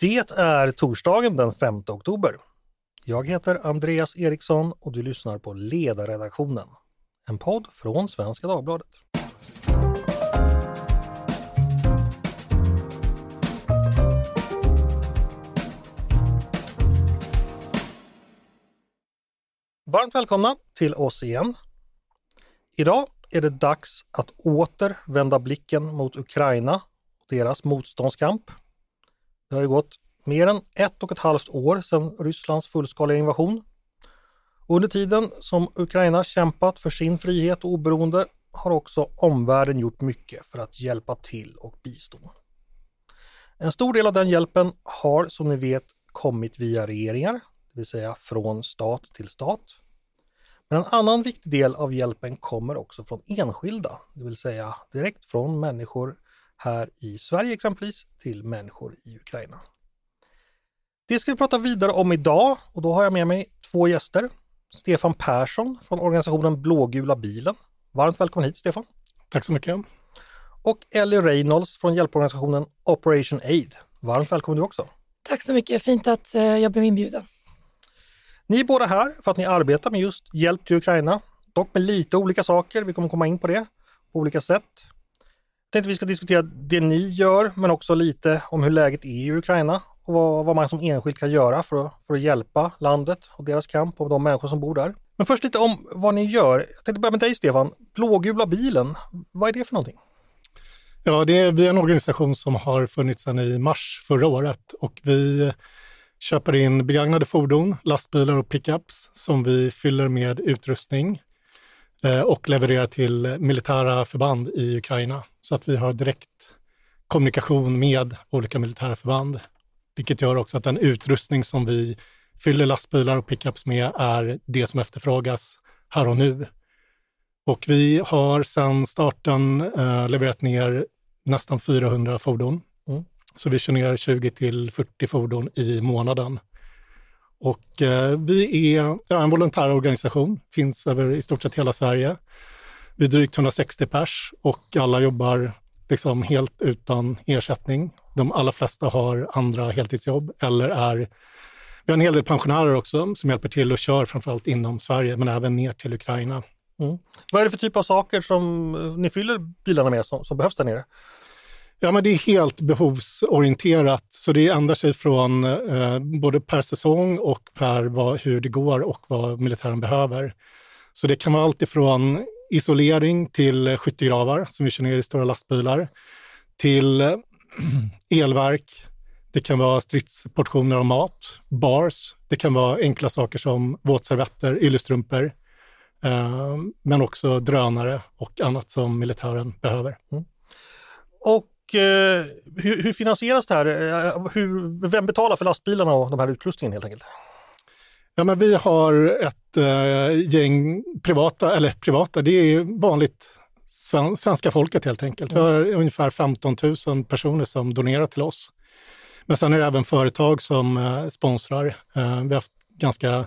Det är torsdagen den 5 oktober. Jag heter Andreas Eriksson och du lyssnar på Ledarredaktionen, en podd från Svenska Dagbladet. Varmt välkomna till oss igen. Idag är det dags att åter vända blicken mot Ukraina och deras motståndskamp. Det har ju gått mer än ett och ett halvt år sedan Rysslands fullskaliga invasion. Under tiden som Ukraina kämpat för sin frihet och oberoende har också omvärlden gjort mycket för att hjälpa till och bistå. En stor del av den hjälpen har som ni vet kommit via regeringar, det vill säga från stat till stat. Men en annan viktig del av hjälpen kommer också från enskilda, det vill säga direkt från människor här i Sverige exempelvis till människor i Ukraina. Det ska vi prata vidare om idag och då har jag med mig två gäster. Stefan Persson från organisationen Blågula bilen. Varmt välkommen hit Stefan! Tack så mycket! Och Ellie Reynolds från hjälporganisationen Operation Aid. Varmt välkommen du också! Tack så mycket, fint att eh, jag blev inbjuden. Ni är båda här för att ni arbetar med just hjälp till Ukraina, dock med lite olika saker. Vi kommer komma in på det på olika sätt. Tänkte vi ska diskutera det ni gör, men också lite om hur läget är i Ukraina och vad, vad man som enskild kan göra för att, för att hjälpa landet och deras kamp och de människor som bor där. Men först lite om vad ni gör. Jag tänkte börja med dig Stefan. Blågula bilen, vad är det för någonting? Ja, det är, vi är en organisation som har funnits sedan i mars förra året och vi köper in begagnade fordon, lastbilar och pickups som vi fyller med utrustning och levererar till militära förband i Ukraina så att vi har direkt kommunikation med olika militära förband. Vilket gör också att den utrustning som vi fyller lastbilar och pickups med är det som efterfrågas här och nu. Och vi har sedan starten eh, levererat ner nästan 400 fordon så vi kör ner 20 till 40 fordon i månaden. Och eh, vi är ja, en volontärorganisation, finns över i stort sett hela Sverige. Vi är drygt 160 pers och alla jobbar liksom helt utan ersättning. De allra flesta har andra heltidsjobb eller är vi har en hel del pensionärer också som hjälper till och kör framförallt inom Sverige men även ner till Ukraina. Mm. Vad är det för typ av saker som eh, ni fyller bilarna med som, som behövs där nere? Ja, men det är helt behovsorienterat, så det ändrar sig från eh, både per säsong och per vad, hur det går och vad militären behöver. Så det kan vara allt ifrån isolering till skyttegravar som vi kör ner i stora lastbilar, till eh, elverk, det kan vara stridsportioner av mat, bars, det kan vara enkla saker som våtservetter, yllestrumpor, eh, men också drönare och annat som militären behöver. Mm. Och eh, hur, hur, finansieras det här? Eh, hur, vem betalar för lastbilarna och de här utrustningen helt enkelt? Ja, men vi har ett eh, gäng privata, eller privata, det är vanligt sven, svenska folket helt enkelt. Vi har mm. ungefär 15 000 personer som donerar till oss. Men sen är det även företag som eh, sponsrar. Eh, vi har haft ganska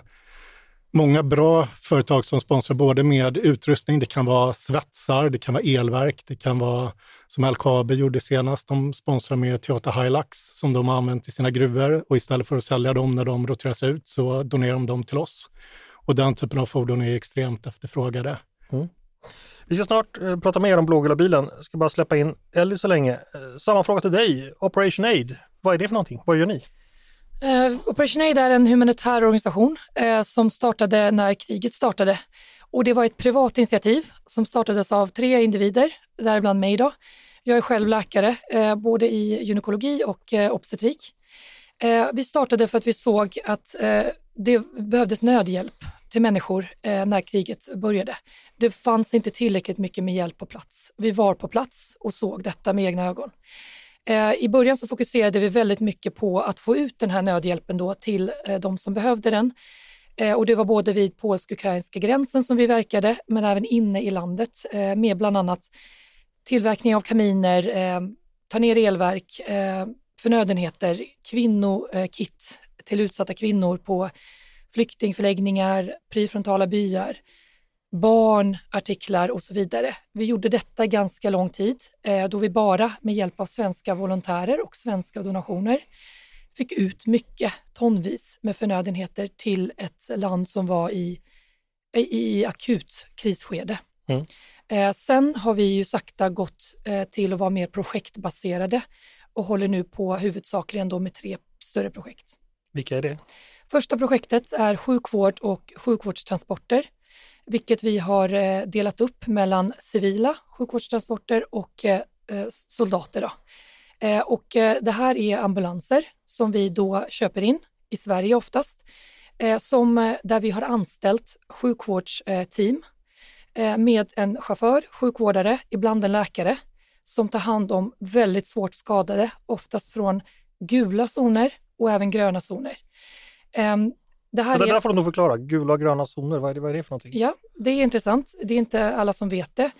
många bra företag som sponsrar både med utrustning, det kan vara svetsar, det kan vara elverk, det kan vara som LKAB gjorde senast, de sponsrar med Toyota Hilux som de har använt i sina gruvor och istället för att sälja dem när de roteras ut så donerar de dem till oss. Och den typen av fordon är extremt efterfrågade. Mm. Vi ska snart eh, prata mer om blågula bilen. Jag ska bara släppa in Ellie så länge. Eh, samma fråga till dig, Operation Aid. Vad är det för någonting? Vad gör ni? Uh, Operation Aid är en humanitär organisation uh, som startade när kriget startade. Och det var ett privat initiativ som startades av tre individer, däribland mig då. Jag är själv läkare, eh, både i gynekologi och eh, obstetrik. Eh, vi startade för att vi såg att det behövdes nödhjälp till människor när kriget började. Det fanns inte tillräckligt mycket med hjälp på plats. Vi var på plats och såg detta med egna ögon. I början så fokuserade vi väldigt mycket på att få ut den här nödhjälpen då till de som behövde den. Och det var både vid polsk-ukrainska gränsen som vi verkade, men även inne i landet med bland annat tillverkning av kaminer, eh, ta ner elverk, eh, förnödenheter, kvinnokit till utsatta kvinnor på flyktingförläggningar, prefrontala byar barn, artiklar och så vidare. Vi gjorde detta ganska lång tid eh, då vi bara med hjälp av svenska volontärer och svenska donationer fick ut mycket tonvis med förnödenheter till ett land som var i, i, i akut krisskede. Mm. Eh, sen har vi ju sakta gått eh, till att vara mer projektbaserade och håller nu på huvudsakligen då med tre större projekt. Vilka är det? Första projektet är sjukvård och sjukvårdstransporter, vilket vi har eh, delat upp mellan civila sjukvårdstransporter och eh, eh, soldater. Då. Eh, och det här är ambulanser som vi då köper in i Sverige oftast, som, där vi har anställt sjukvårdsteam med en chaufför, sjukvårdare, ibland en läkare, som tar hand om väldigt svårt skadade, oftast från gula zoner och även gröna zoner. Ehm, det här det är... där får du nog förklara. Gula och gröna zoner, vad är det, vad är det för någonting? Ja, det är intressant. Det är inte alla som vet det.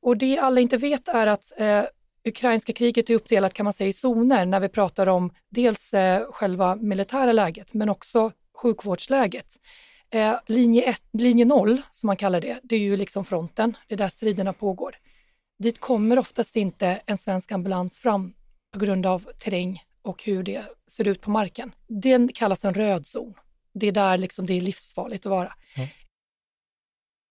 Och det alla inte vet är att eh, ukrainska kriget är uppdelat kan man säga i zoner när vi pratar om dels eh, själva militära läget men också sjukvårdsläget. Eh, linje, ett, linje 0, som man kallar det, det är ju liksom fronten, det är där striderna pågår. Dit kommer oftast inte en svensk ambulans fram på grund av terräng och hur det ser ut på marken. Den kallas en röd zon. Det är där liksom det är livsfarligt att vara.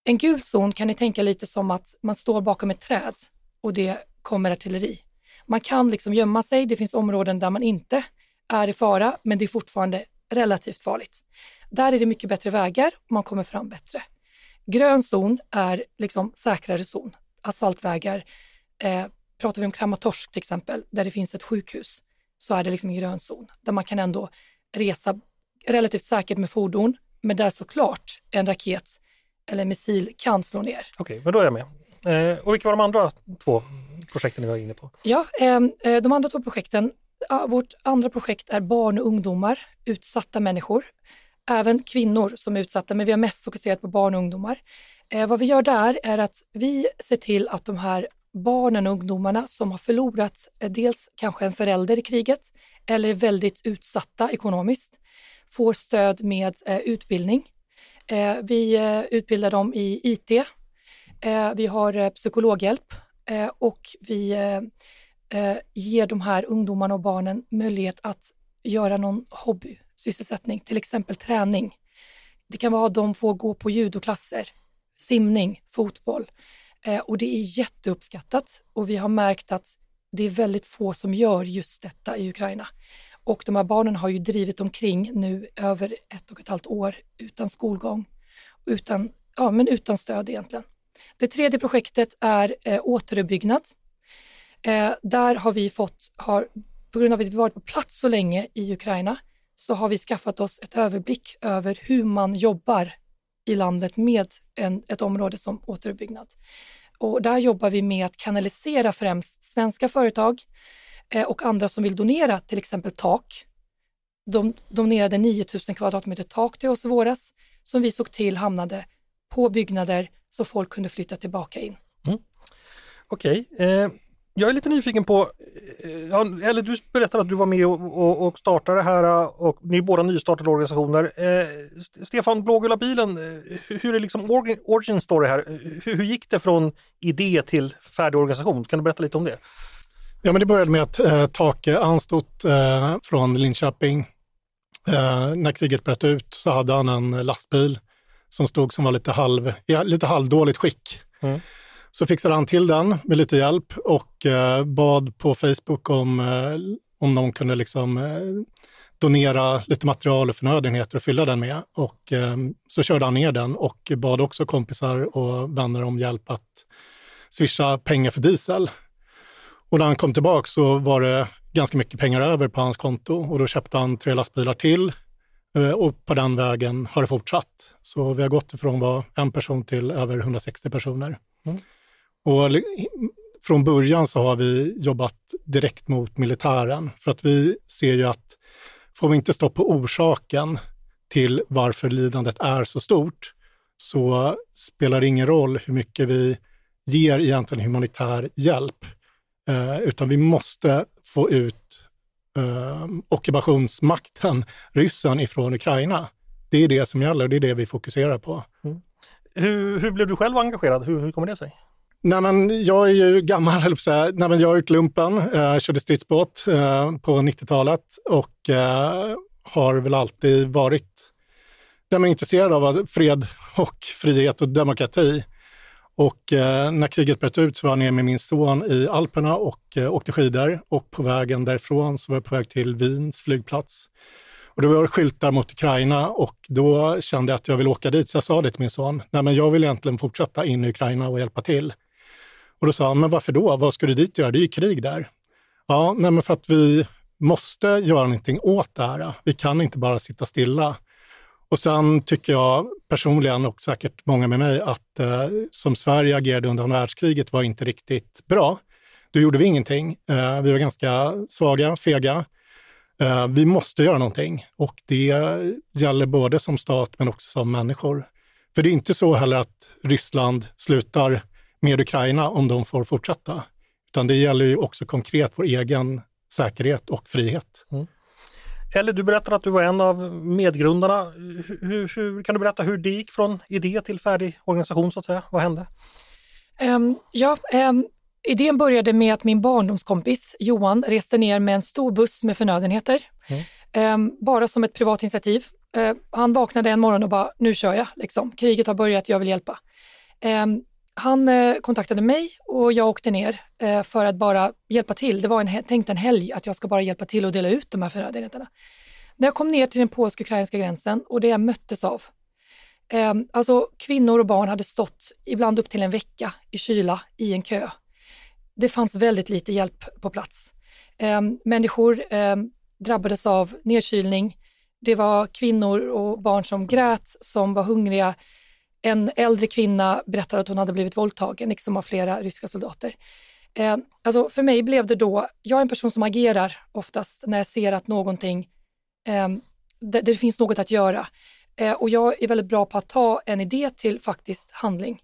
En gul zon kan ni tänka lite som att man står bakom ett träd och det kommer artilleri. Man kan liksom gömma sig, det finns områden där man inte är i fara, men det är fortfarande relativt farligt. Där är det mycket bättre vägar och man kommer fram bättre. Grön zon är liksom säkrare zon, asfaltvägar. Eh, pratar vi om Kramatorsk till exempel, där det finns ett sjukhus, så är det liksom en grön zon, där man kan ändå resa relativt säkert med fordon, men där såklart en raket eller missil kan slå ner. Okej, men då är jag med. Eh, och vilka var de andra två projekten ni var inne på? Ja, ehm, eh, de andra två projekten, ja, vårt andra projekt är barn och ungdomar, utsatta människor, även kvinnor som är utsatta, men vi har mest fokuserat på barn och ungdomar. Eh, vad vi gör där är att vi ser till att de här barnen och ungdomarna som har förlorat eh, dels kanske en förälder i kriget eller är väldigt utsatta ekonomiskt får stöd med eh, utbildning. Eh, vi eh, utbildar dem i IT, eh, vi har eh, psykologhjälp eh, och vi eh, eh, ger de här ungdomarna och barnen möjlighet att göra någon hobby sysselsättning, till exempel träning. Det kan vara att de får gå på judoklasser, simning, fotboll eh, och det är jätteuppskattat och vi har märkt att det är väldigt få som gör just detta i Ukraina. Och de här barnen har ju drivit omkring nu över ett och ett halvt år utan skolgång, utan, ja, men utan stöd egentligen. Det tredje projektet är eh, återuppbyggnad. Eh, där har vi fått, har, på grund av att vi varit på plats så länge i Ukraina, så har vi skaffat oss ett överblick över hur man jobbar i landet med en, ett område som återuppbyggnad. Och där jobbar vi med att kanalisera främst svenska företag eh, och andra som vill donera till exempel tak. De donerade 9000 kvadratmeter tak till oss i våras som vi såg till hamnade på byggnader så folk kunde flytta tillbaka in. Mm. Okej, eh, jag är lite nyfiken på, eh, ja, eller du berättade att du var med och, och, och startade det här eh, och ni är båda nystartade organisationer. Eh, St- Stefan, Blågula bilen, eh, hur är liksom origin, story här? Hur, hur gick det från idé till färdig organisation? Kan du berätta lite om det? Ja, men det började med att eh, Take Anstot eh, från Linköping, eh, när kriget bröt ut så hade han en lastbil som stod som var lite, halv, i lite halvdåligt skick. Mm. Så fixade han till den med lite hjälp och eh, bad på Facebook om, eh, om någon kunde liksom, eh, donera lite material och förnödenheter och fylla den med. Och eh, så körde han ner den och bad också kompisar och vänner om hjälp att swisha pengar för diesel. Och när han kom tillbaka så var det ganska mycket pengar över på hans konto och då köpte han tre lastbilar till eh, och på den vägen har det fortsatt. Så vi har gått ifrån att vara en person till över 160 personer. Mm. Och från början så har vi jobbat direkt mot militären för att vi ser ju att får vi inte stopp på orsaken till varför lidandet är så stort så spelar det ingen roll hur mycket vi ger egentligen humanitär hjälp. Eh, utan vi måste få ut eh, ockupationsmakten, ryssen, ifrån Ukraina. Det är det som gäller och det är det vi fokuserar på. Mm. Hur, hur blev du själv engagerad? Hur, hur kommer det sig? Nej, men jag är ju gammal, höll jag Nej, men Jag har gjort lumpen, eh, körde stridsbåt eh, på 90-talet och eh, har väl alltid varit där intresserad av fred och frihet och demokrati. Och eh, när kriget bröt ut så var jag nere med min son i Alperna och eh, åkte skidor. Och på vägen därifrån så var jag på väg till Wiens flygplats. Och det var skyltar mot Ukraina och då kände jag att jag vill åka dit. Så jag sa det till min son, nej men jag vill egentligen fortsätta in i Ukraina och hjälpa till. Och då sa han, men varför då? Vad ska du dit göra? Det är ju krig där. Ja, nej men för att vi måste göra någonting åt det här. Vi kan inte bara sitta stilla. Och sen tycker jag personligen, och säkert många med mig, att eh, som Sverige agerade under andra världskriget var inte riktigt bra. Då gjorde vi ingenting. Eh, vi var ganska svaga, fega. Eh, vi måste göra någonting och det gäller både som stat men också som människor. För det är inte så heller att Ryssland slutar med Ukraina om de får fortsätta, utan det gäller ju också konkret vår egen säkerhet och frihet. Mm. Eller du berättar att du var en av medgrundarna. Hur, hur, kan du berätta hur det gick från idé till färdig organisation så att säga? Vad hände? Um, ja, um, idén började med att min barndomskompis Johan reste ner med en stor buss med förnödenheter. Mm. Um, bara som ett privat initiativ. Uh, han vaknade en morgon och bara, nu kör jag, liksom. kriget har börjat, jag vill hjälpa han eh, kontaktade mig och jag åkte ner eh, för att bara hjälpa till. Det var en, tänkt en helg att jag ska bara hjälpa till och dela ut de här förnödenheterna. När jag kom ner till den polsk-ukrainska gränsen och det jag möttes av eh, alltså kvinnor och barn hade stått ibland upp till en vecka i kyla i en kö det fanns väldigt lite hjälp på plats. Människor drabbades av nedkylning. Det var kvinnor och barn som grät, som var hungriga. En äldre kvinna berättade att hon hade blivit våldtagen, liksom av flera ryska soldater. Eh, alltså för mig blev det då, jag är en person som agerar oftast när jag ser att någonting, eh, det, det, finns något att göra. Eh, och jag är väldigt bra på att ta en idé till faktiskt handling.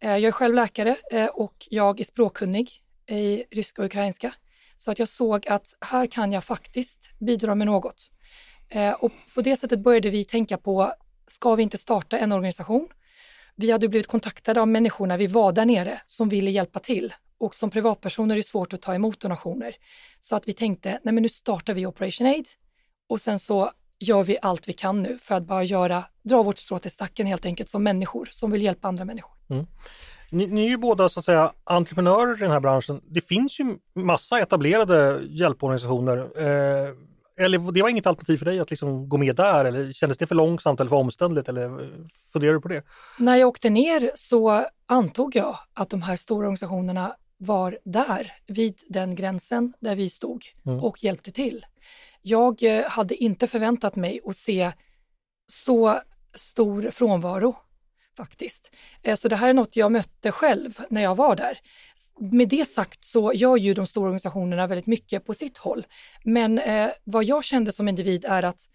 Eh, jag är själv läkare eh, och jag är språkkunnig i ryska och ukrainska. Så att jag såg att här kan jag faktiskt bidra med något. Eh, och på det sättet började vi tänka på, ska vi inte starta en organisation? Vi hade blivit kontaktade av människor när vi var där nere som ville hjälpa till. Och som privatpersoner är det svårt att ta emot donationer. Så att vi tänkte, nej men nu startar vi Operation Aid och sen så gör vi allt vi kan nu för att bara göra, dra vårt strå till stacken helt enkelt som människor som vill hjälpa andra människor. Mm. Ni, ni, är ju båda så att säga entreprenörer i den här branschen. Det finns ju massa etablerade hjälporganisationer. Eh, eller det var inget alternativ för dig att liksom gå med där eller kändes det för långsamt eller för omständligt eller funderar du på det? När jag åkte ner så antog jag att de här stora organisationerna var där vid den gränsen där vi stod mm. och hjälpte till. Jag eh, hade inte förväntat mig att se så stor frånvaro faktiskt. Eh, så det här är något jag mötte själv när jag var där. Med det sagt så gör ju de stora organisationerna väldigt mycket på sitt håll. Men eh, vad jag kände som individ är att,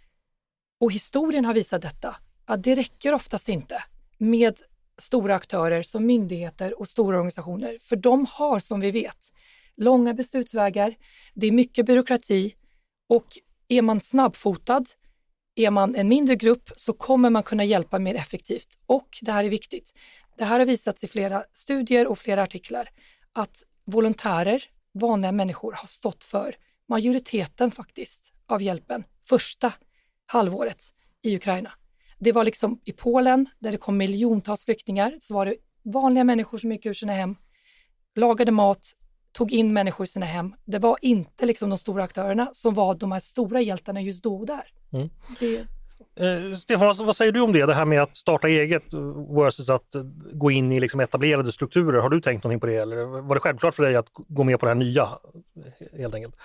och historien har visat detta, att det räcker oftast inte med stora aktörer som myndigheter och stora organisationer. För de har, som vi vet, långa beslutsvägar, det är mycket byråkrati och är man snabbfotad är man en mindre grupp så kommer man kunna hjälpa mer effektivt. Och det här är viktigt. Det här har visats i flera studier och flera artiklar att volontärer, vanliga människor, har stått för majoriteten faktiskt av hjälpen första halvåret i Ukraina. Det var liksom i Polen där det kom miljontals flyktingar så var det vanliga människor som gick ur sina hem, lagade mat, tog in människor i sina hem. Det var inte liksom de stora aktörerna som var de här stora hjältarna just då och där. Mm. Det... Eh, Stefan, vad säger du om det, det här med att starta eget versus att gå in i liksom etablerade strukturer? Har du tänkt någonting på det eller var det självklart för dig att gå med på det här nya helt enkelt?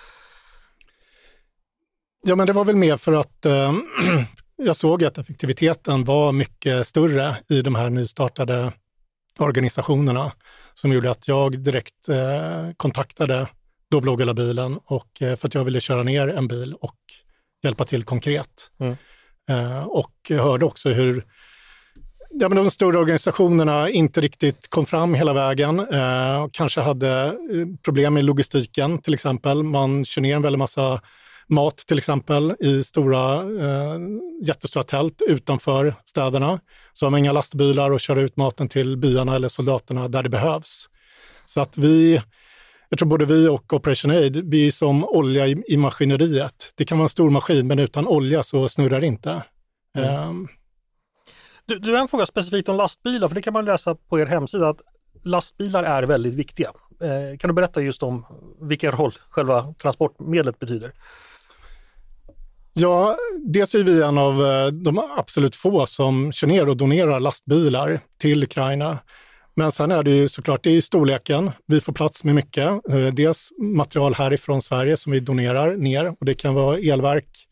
Ja, men det var väl mer för att eh, jag såg att effektiviteten var mycket större i de här nystartade organisationerna som gjorde att jag direkt eh, kontaktade då blågula bilen och eh, för att jag ville köra ner en bil och hjälpa till konkret. Mm. Eh, och hörde också hur ja, men de större organisationerna inte riktigt kom fram hela vägen. Eh, kanske hade eh, problem med logistiken till exempel. Man kör ner en väldig massa mat till exempel i stora, eh, jättestora tält utanför städerna. Så har man inga lastbilar och kör ut maten till byarna eller soldaterna där det behövs. Så att vi, jag tror både vi och Operation Aid, vi är som olja i, i maskineriet. Det kan vara en stor maskin, men utan olja så snurrar det inte. Mm. Um, du, du har en fråga specifikt om lastbilar, för det kan man läsa på er hemsida att lastbilar är väldigt viktiga. Eh, kan du berätta just om vilken roll själva transportmedlet betyder? Ja, dels är vi en av eh, de absolut få som kör ner och donerar lastbilar till Ukraina. Men sen är det ju såklart, det är storleken. Vi får plats med mycket. Eh, dels material härifrån Sverige som vi donerar ner och det kan vara elverk,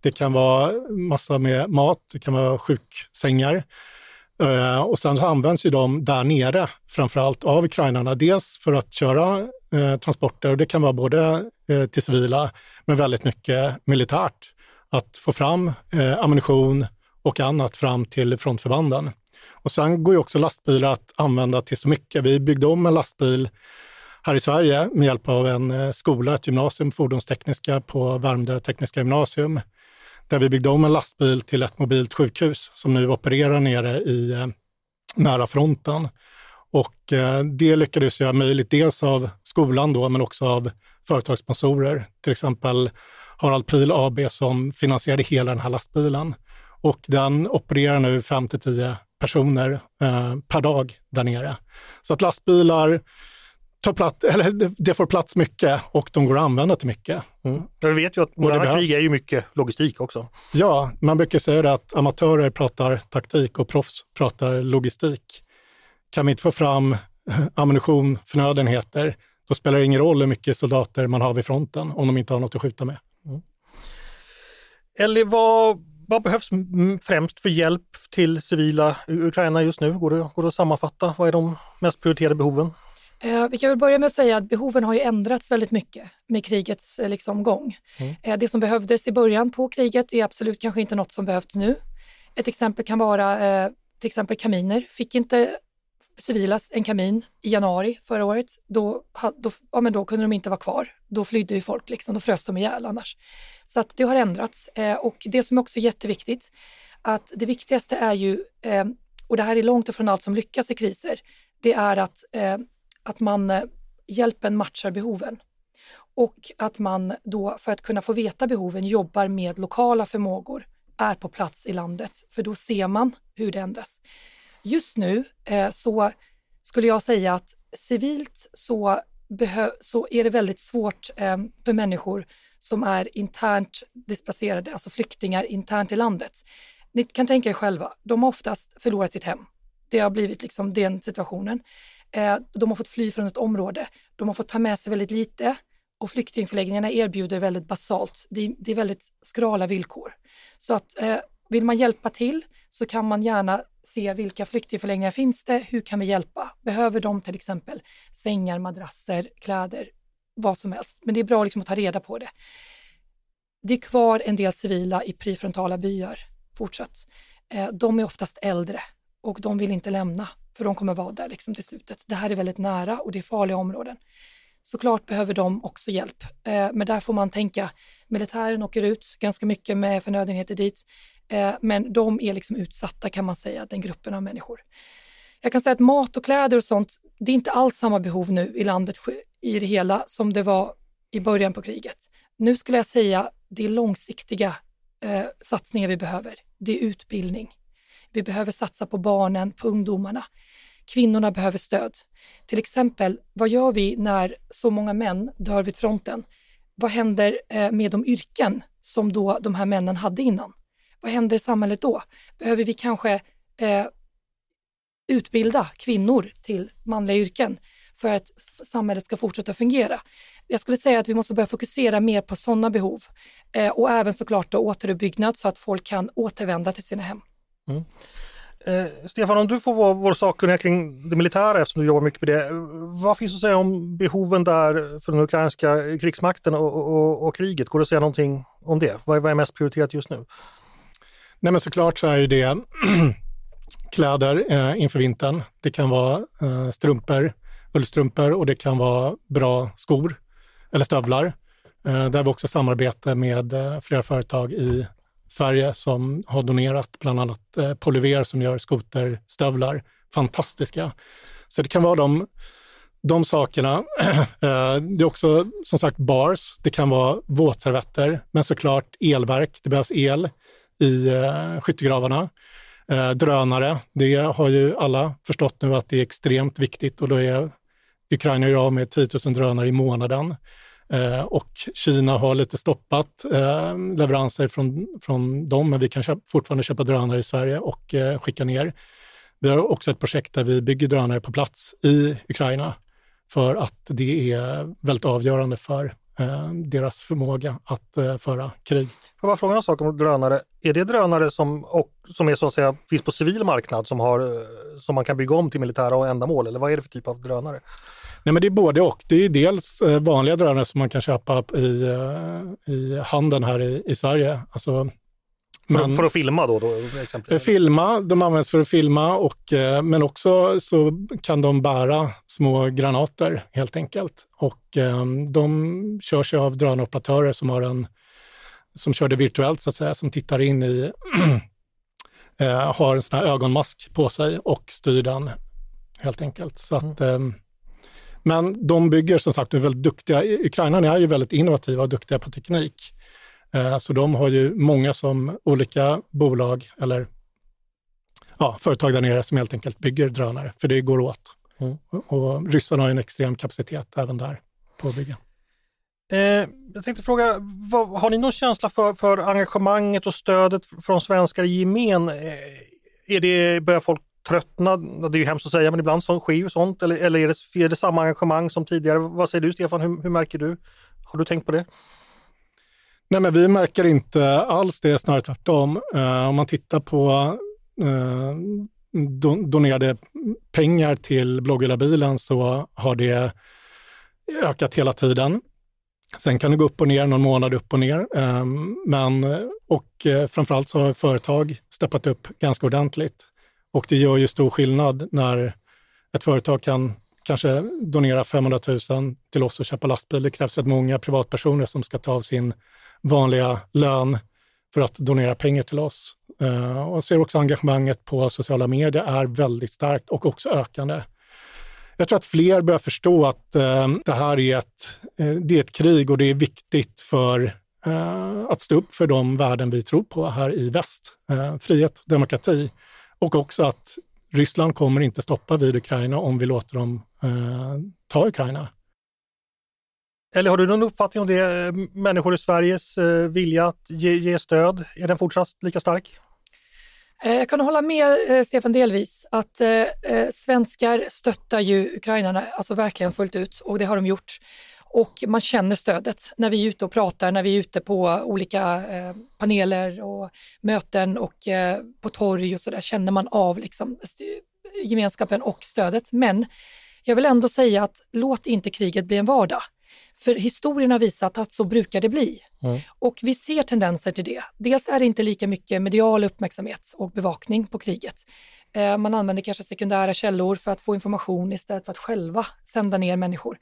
det kan vara massa med mat, det kan vara sjuksängar. Eh, och sen används ju de där nere framförallt av ukrainarna. Dels för att köra eh, transporter, och det kan vara både till civila, men väldigt mycket militärt. Att få fram ammunition och annat fram till frontförbanden. Och sen går ju också lastbilar att använda till så mycket. Vi byggde om en lastbil här i Sverige med hjälp av en eh, skola, ett gymnasium, fordonstekniska på Värmdö tekniska gymnasium där vi byggde om en lastbil till ett mobilt sjukhus som nu opererar nere i eh, nära fronten. Och eh, det lyckades göra möjligt dels av skolan då, men också av företagssponsorer. Till exempel Harald Pryl AB som finansierade hela den här lastbilen. Och den opererar nu 5 till 10 personer eh, per dag där nere. Så att lastbilar tar plats, eller det får plats mycket och de går att använda till mycket. Mm. Vi vet ju att moderna krig är ju mycket logistik också. Ja, man brukar säga det att amatörer pratar taktik och proffs pratar logistik. Kan vi inte få fram ammunition, förnödenheter, då spelar det ingen roll hur mycket soldater man har vid fronten om de inte har något att skjuta med. Mm. Ellie, vad, vad behövs främst för hjälp till civila Ukraina just nu? Går det, går det att sammanfatta? Vad är de mest prioriterade behoven? Eh, vi kan väl börja med att säga att behoven har ju ändrats väldigt mycket med krigets eh, liksom, gång. Mm. Eh, det som behövdes i början på kriget är absolut kanske inte något som behövs nu. Ett exempel kan vara till exempel kaminer. Fick inte civilas en kamin i januari förra året, då, då, ja, men då kunde de inte vara kvar. Då flydde ju folk, liksom, då frös de ihjäl annars. Så att det har ändrats. Eh, och det som också är jätteviktigt, att det viktigaste är ju, eh, och det här är långt ifrån allt som lyckas i kriser, det är att eh, att man, eh, hjälpen matchar behoven. Och att man då, för att kunna få veta behoven, jobbar med lokala förmågor, är på plats i landet, för då ser man hur det ändras. Just nu eh, så skulle jag säga att civilt så, så är det väldigt svårt eh, för människor som är internt displacerade, alltså flyktingar internt i landet. Ni kan tänka er själva, de har oftast förlorat sitt hem. Det har blivit liksom den situationen. Eh, de har fått fly från ett område. De har fått ta med sig väldigt lite och flyktingförläggningarna erbjuder väldigt basalt. Det är, det är väldigt skrala villkor. Så att eh, vill man hjälpa till så kan man gärna se vilka flyktingförläggningar finns det, hur kan vi hjälpa? Behöver de till exempel sängar, madrasser, kläder, vad som helst. Men det är bra liksom att ta reda på det. Det är kvar en del civila i prefrontala byar fortsatt. Eh, de är oftast äldre och de vill inte lämna för de kommer vara där liksom till slutet. Det här är väldigt nära och det är farliga områden. Såklart behöver de också hjälp, eh, men där får man tänka, militären åker ut ganska mycket med förnödenheter dit, Eh, men de är liksom utsatta kan man säga, den gruppen av människor. Jag kan säga att mat och kläder och sånt, det är inte alls samma behov nu i landet i det hela som det var i början på kriget. Nu skulle jag säga det är långsiktiga eh, satsningar vi behöver. Det är utbildning. Vi behöver satsa på barnen, på ungdomarna. Kvinnorna behöver stöd. Till exempel, vad gör vi när så många män dör vid fronten? Vad händer eh, med de yrken som då de här männen hade innan? Vad händer i samhället då? Behöver vi kanske eh, utbilda kvinnor till manliga yrken för att samhället ska fortsätta fungera? Jag skulle säga att vi måste börja fokusera mer på sådana behov eh, och även såklart då återuppbyggnad så att folk kan återvända till sina hem. Mm. Eh, Stefan, om du får vara vår sakkunniga kring det militära eftersom du jobbar mycket med det. Vad finns att säga om behoven där för den ukrainska krigsmakten och, och, och kriget? Går det att säga någonting om det? Vad är, vad är mest prioriterat just nu? Nej men såklart så är ju det kläder eh, inför vintern. Det kan vara eh, strumpor, ullstrumpor och det kan vara bra skor eller stövlar. Eh, där har vi också samarbete med eh, flera företag i Sverige som har donerat bland annat eh, Polyver som gör skoterstövlar. Fantastiska. Så det kan vara de de sakerna. Eh, det är också som sagt bars, det kan vara våtservetter, men såklart elverk. Det behövs el i eh, skyttegravarna. Eh, drönare, det har ju alla förstått nu att det är extremt viktigt och då är Ukraina ju av med 10 000 drönare i månaden. Eh, och Kina har lite stoppat eh, leveranser från, från dem, men vi kan köpa, fortfarande köpa drönare i Sverige och eh, skicka ner. Vi har också ett projekt där vi bygger drönare på plats i Ukraina för att det är väldigt avgörande för deras förmåga att eh, föra krig. Får jag bara fråga en sak om drönare. Är det drönare som, och, som är så att säga, finns på civil marknad som, har, eh, som man kan bygga om till militära ändamål eller vad är det för typ av drönare? Nej, men det är både och. Det är dels eh, vanliga drönare som man kan köpa i, eh, i handeln här i, i Sverige. Alltså för, men, för, att filma då? då exempelvis. Filma, de används för att filma, och, eh, men också så kan de bära små granater helt enkelt. Och eh, de körs av drönoperatörer som har en som kör det virtuellt så att säga, som tittar in i, eh, har en sån här ögonmask på sig och styr den helt enkelt. Så att, mm. men de bygger som sagt, är väldigt duktiga. Ukraina är ju väldigt innovativa och duktiga på teknik. Eh, så de har ju många som olika bolag eller ja, företag där nere som helt enkelt bygger drönare, för det går åt. Mm. Och ryssarna har en extrem kapacitet även där på att bygga. Eh, jag tänkte fråga, vad, har ni någon känsla för, för engagemanget och stödet från svenskar i gemen? Eh, är det, börjar folk tröttna? Det är ju hemskt att säga, men ibland så sker ju sånt. Eller, eller är, det, är det samma engagemang som tidigare? Vad säger du Stefan, hur, hur märker du? Har du tänkt på det? Nej, men vi märker inte alls det, snarare tvärtom. Eh, om man tittar på eh, don donerade pengar till bloggerlabilen så har det ökat hela tiden. Sen kan det gå upp och ner, någon månad upp och ner. Eh, men, och uh, framförallt så har företag steppat upp ganska ordentligt. Och det gör ju stor skillnad när ett företag kan kanske donera 500 000 till oss och köpa lastbil. Det krävs rätt många privatpersoner som ska ta av sin vanliga lön för att donera pengar till oss. Uh, och ser också engagemanget på sociala medier är väldigt starkt och också ökande. Jag tror att fler börjar förstå att uh, det här är ett, uh, det är ett krig och det är viktigt för att stå upp för de värden vi tror på här i väst. frihet, demokrati och också att Ryssland kommer inte stoppa vid Ukraina om vi låter dem ta Ukraina. Eller har du någon uppfattning om det, eh, människor i Sveriges eh, vilja att ge, ge stöd? Är den fortsatt lika stark? Eh, jag kan hålla med eh, Stefan delvis att eh, eh, svenskar stöttar ju ukrainarna alltså verkligen fullt ut och det har de gjort. Och man känner stödet när vi är ute och pratar, när vi är ute på olika eh, paneler och möten och eh, på torg och så där känner man av liksom, gemenskapen och stödet. Men jag vill ändå säga att låt inte kriget bli en vardag. För historien har visat att så brukar det bli. Mm. Och vi ser tendenser till det. Dels är det inte lika mycket medial uppmärksamhet och bevakning på kriget. Eh, man använder kanske sekundära källor för att få information istället för att själva sända ner människor.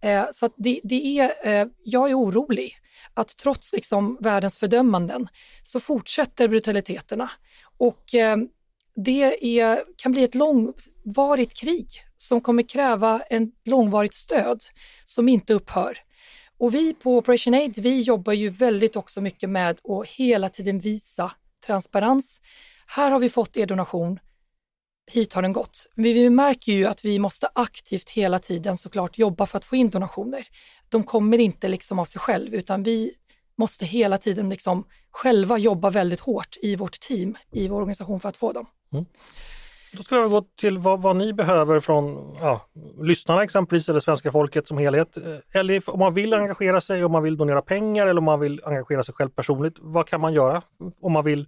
Eh, så att det, det är, eh, jag är orolig att trots liksom världens fördömanden så fortsätter brutaliteterna. Och det är, kan bli ett långvarigt krig som kommer kräva en långvarigt stöd som inte upphör. Och vi på Operation Aid, vi jobbar ju väldigt också mycket med att hela tiden visa transparens. Här har vi fått er donation, hit har den gått. Vi, vi märker ju att vi måste aktivt hela tiden såklart jobba för att få in donationer. De kommer inte liksom av sig själv utan vi måste hela tiden liksom själva jobba väldigt hårt i vårt team, i vår organisation för att få dem. Mm. Då ska vi gå till vad, vad ni behöver från ja, lyssnarna exempelvis eller svenska folket som helhet. Eh, eller om man vill engagera sig, om man vill donera pengar eller om man vill engagera sig själv personligt. Vad kan man göra om man vill,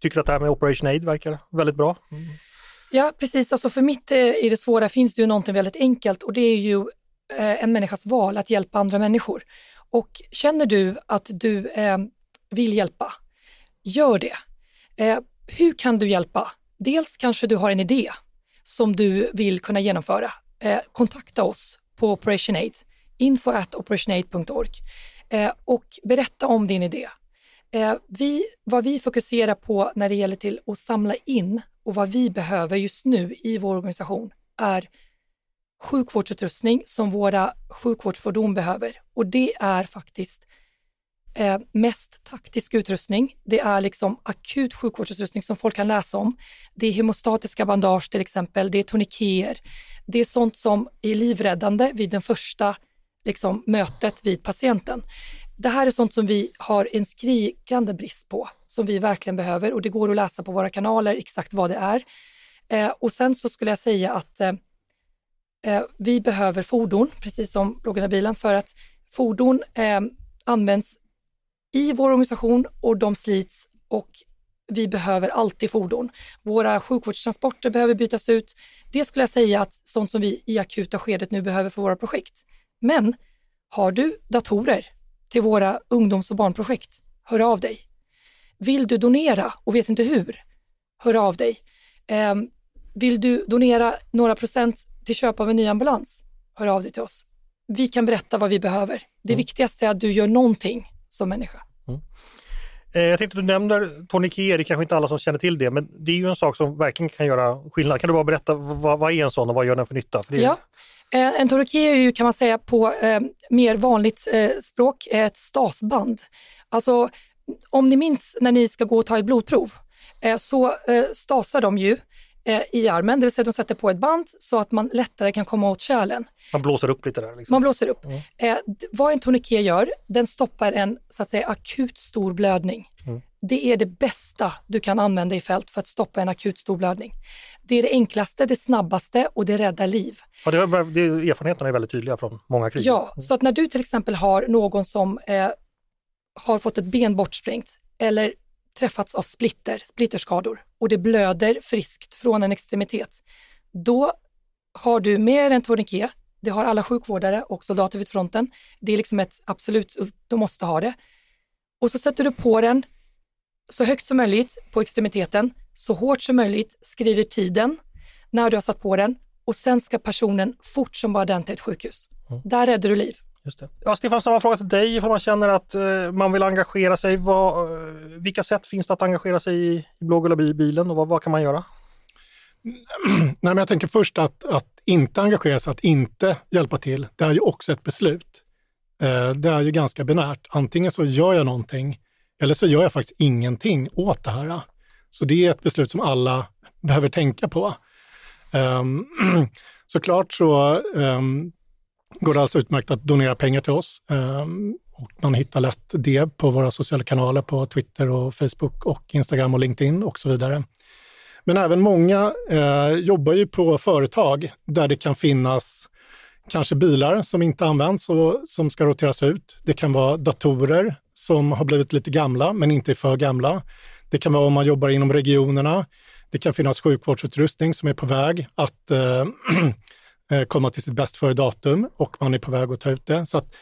tycker att det här med Operation Aid verkar väldigt bra? Mm. Ja precis, alltså för mitt eh, i det svåra finns det ju någonting väldigt enkelt och det är ju eh, en människas val att hjälpa andra människor. Och känner du att du eh, vill hjälpa, gör det. Eh, hur kan du hjälpa? Dels kanske du har en idé som du vill kunna genomföra. Eh, kontakta oss på Operation Aid, info at operationaid.org eh, och berätta om din idé. Eh, vi, vad vi fokuserar på när det gäller till att samla in och vad vi behöver just nu i vår organisation är sjukvårdsutrustning som våra sjukvårdsfordon behöver och det är faktiskt eh, mest taktisk utrustning. Det är liksom akut sjukvårdsutrustning som folk kan läsa om. Det är hemostatiska bandage till exempel, det är tourniqueter, Det är sånt som är livräddande vid den första liksom, mötet vid patienten. Det här är sånt som vi har en skrikande brist på, som vi verkligen behöver och det går att läsa på våra kanaler exakt vad det är. Eh, och sen så skulle jag säga att eh, eh vi behöver fordon, precis som Lågorna bilen, för att fordon eh, används i vår organisation och de slits och vi behöver alltid fordon. Våra sjukvårdstransporter behöver bytas ut. Det skulle jag säga att sånt som vi i akuta skedet nu behöver för våra projekt. Men har du datorer till våra ungdoms och barnprojekt, hör av dig. Vill du donera och vet inte hur, hör av dig. Eh, vill du donera några procent till köp av en ny ambulans, hör av dig till oss. Vi kan berätta vad vi behöver. Det mm. viktigaste är att du gör någonting som människa. Mm. Eh, jag tänkte du nämner Kier, det är kanske inte alla som känner till det, men det är ju en sak som verkligen kan göra skillnad. Kan du bara berätta vad, vad är en sån och vad gör den för nytta? För är... Ja. Eh, en toroké är ju kan man säga på eh, mer vanligt eh, språk ett stasband. Alltså om ni minns när ni ska gå och ta ett blodprov eh, så eh, stasar de ju Eh, i armen, det vill säga de sätter på ett band så att man lättare kan komma åt kärlen. Man blåser upp lite där? Liksom. Man blåser upp. Mm. Eh, vad en tourniquet gör, den stoppar en så att säga akut stor blödning. Mm. Det är det bästa du kan använda i fält för att stoppa en akut stor blödning. Det är det enklaste, det snabbaste och det räddar liv. Ja, det, det, erfarenheterna är väldigt tydliga från många krig. Ja, mm. så att när du till exempel har någon som eh, har fått ett ben bortsprängt eller träffats av splitter, splitterskador och det blöder friskt från en extremitet, då har du med en tourniquet, det har alla sjukvårdare och soldater vid fronten. Det är liksom ett absolut, de måste ha det. Och så sätter du på den så högt som möjligt på extremiteten, så hårt som möjligt, skriver tiden när du har satt på den och sen ska personen fort som bara den till ett sjukhus. Mm. Där räddar du liv. Just det. Ja, Stefan, samma fråga till dig ifall man känner att eh, man vill engagera sig. Vad, eh, vilka sätt finns det att engagera sig i, i blågula-bilen och vad, vad, kan man göra? Nej, men jag tänker först att, att inte engagera sig, att inte hjälpa till, det är ju också ett beslut. Eh, det är ju ganska binärt. Antingen så gör jag någonting eller så gör jag faktiskt ingenting åt det här. Så det är ett beslut som alla behöver tänka på. Um, såklart så um, går det alltså utmärkt att donera pengar till oss. Ehm, och man hittar lätt det på våra sociala kanaler på Twitter och Facebook och Instagram och LinkedIn och så vidare. Men även många eh, jobbar ju på företag där det kan finnas kanske bilar som inte används och som ska roteras ut. Det kan vara datorer som har blivit lite gamla men inte är för gamla. Det kan vara om man jobbar inom regionerna. Det kan finnas sjukvårdsutrustning som är på väg att Eh, eh Eh, komma till sitt bäst före datum och man är på väg att ta ut det. Så att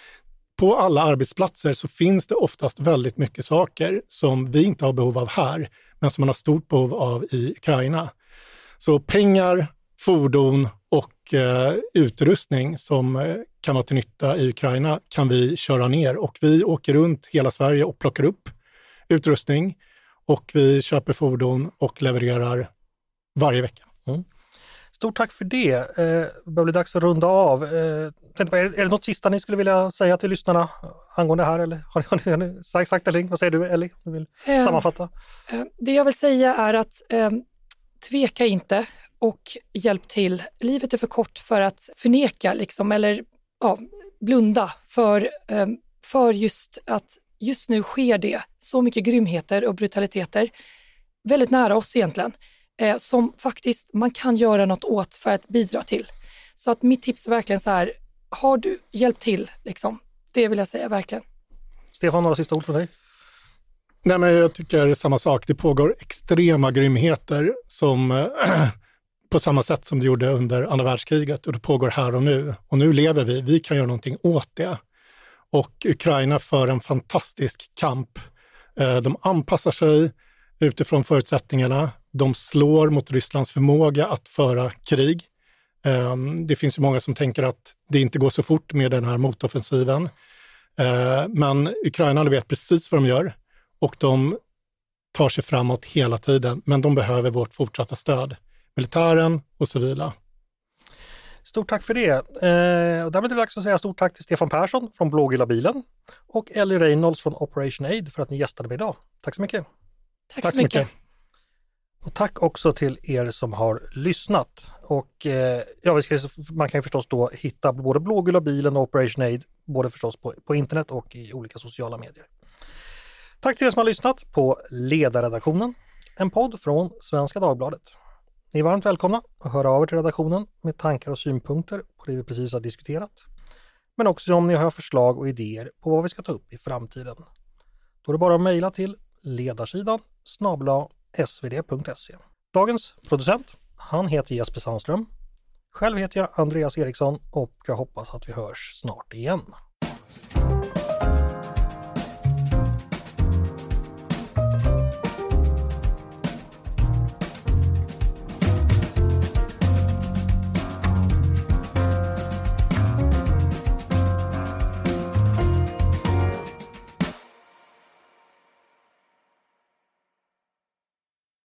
på alla arbetsplatser så finns det oftast väldigt mycket saker som vi inte har behov av här, men som man har stort behov av i Ukraina. Så pengar, fordon och eh, utrustning som eh, kan vara till nytta i Ukraina kan vi köra ner och vi åker runt hela Sverige och plockar upp utrustning och vi köper fordon och levererar varje vecka. Mm. Stort tack för det. Eh, det börjar bli dags att runda av. Eh, är det något sista ni skulle vilja säga till lyssnarna angående det här? Eller har ni, har ni sagt, sagt eller Vad säger du Ellie? Du vill um, sammanfatta? Det jag vill säga är att um, tveka inte och hjälp till. Livet är för kort för att förneka liksom, eller ja, blunda för, um, för just att just nu sker det så mycket grymheter och brutaliteter väldigt nära oss egentligen eh, som faktiskt man kan göra något åt för att bidra till. Så att mitt tips är verkligen så här, har du hjälpt till, liksom, det vill jag säga verkligen. Stefan, några sista ord från dig? Nej, men jag tycker samma sak. Det pågår extrema grymheter som äh, på samma sätt som det gjorde under andra världskriget och det pågår här och nu. Och nu lever vi, vi kan göra någonting åt det. Och Ukraina för en fantastisk kamp. Eh, de anpassar sig utifrån förutsättningarna. De slår mot Rysslands förmåga att föra krig. Ehm, det finns ju många som tänker att det inte går så fort med den här motoffensiven. Ehm, men Ukraina vet precis vad de gör och de tar sig framåt hela tiden, men de behöver vårt fortsatta stöd. Militären och civila. Stort tack för det. Eh, och därmed är det dags att säga stort tack till Stefan Persson från Blågula bilen och Ellie Reynolds från Operation Aid för att ni gästade mig idag. Tack så mycket. Tack, tack så mycket. mycket. Och tack också till er som har lyssnat. Och eh, ja, man kan ju förstås då hitta både Blågula bilen och Operation Aid, både förstås på, på internet och i olika sociala medier. Tack till er som har lyssnat på Ledarredaktionen, en podd från Svenska Dagbladet. Ni är varmt välkomna att höra av er till redaktionen med tankar och synpunkter på det vi precis har diskuterat. Men också om ni har förslag och idéer på vad vi ska ta upp i framtiden. Då är det bara att mejla till ledarsidan snabla svd.se. Dagens producent, han heter Jesper Sandström. Själv heter jag Andreas Eriksson och jag hoppas att vi hörs snart igen.